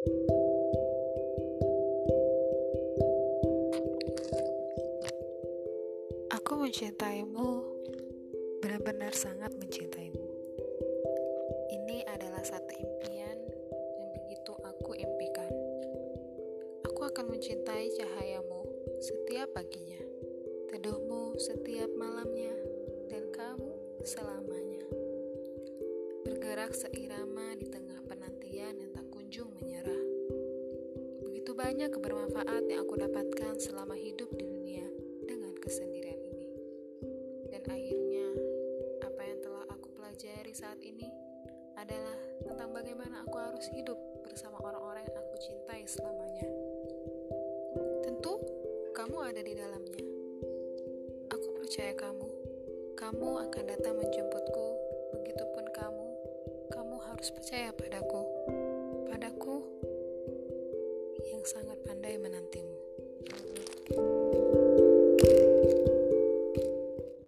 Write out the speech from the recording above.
Aku mencintaimu, benar-benar sangat mencintaimu. Ini adalah satu impian yang begitu aku impikan. Aku akan mencintai cahayamu setiap paginya, teduhmu setiap malamnya, dan kamu selamanya. Bergerak seirama banyak kebermanfaat yang aku dapatkan selama hidup di dunia dengan kesendirian ini. Dan akhirnya, apa yang telah aku pelajari saat ini adalah tentang bagaimana aku harus hidup bersama orang-orang yang aku cintai selamanya. Tentu, kamu ada di dalamnya. Aku percaya kamu. Kamu akan datang menjemputku, begitupun kamu. Kamu harus percaya padaku. yang sangat pandai menantimu.